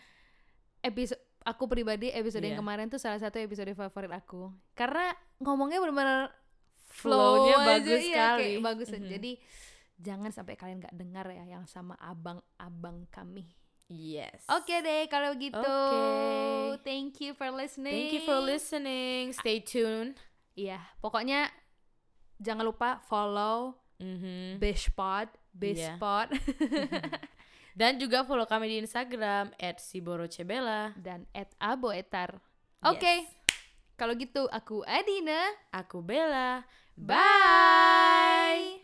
episode aku pribadi episode yang Iya. kemarin tuh salah satu episode favorit aku. Karena ngomongnya benar-benar Flow-nya aja, bagus iya, sekali. kayak bagus. Mhm. Jadi jangan sampai kalian nggak dengar ya yang sama abang-abang kami. yes Oke deh kalau gitu. Oke. Thank you for listening. thank you for listening stay tuned Iya, pokoknya jangan lupa follow Mhm. Bishpod. Bishpod dan juga follow kami di Instagram @siborocebela dan aboetar. Oke, Yes. kalau gitu aku Adina. aku Bella Bye.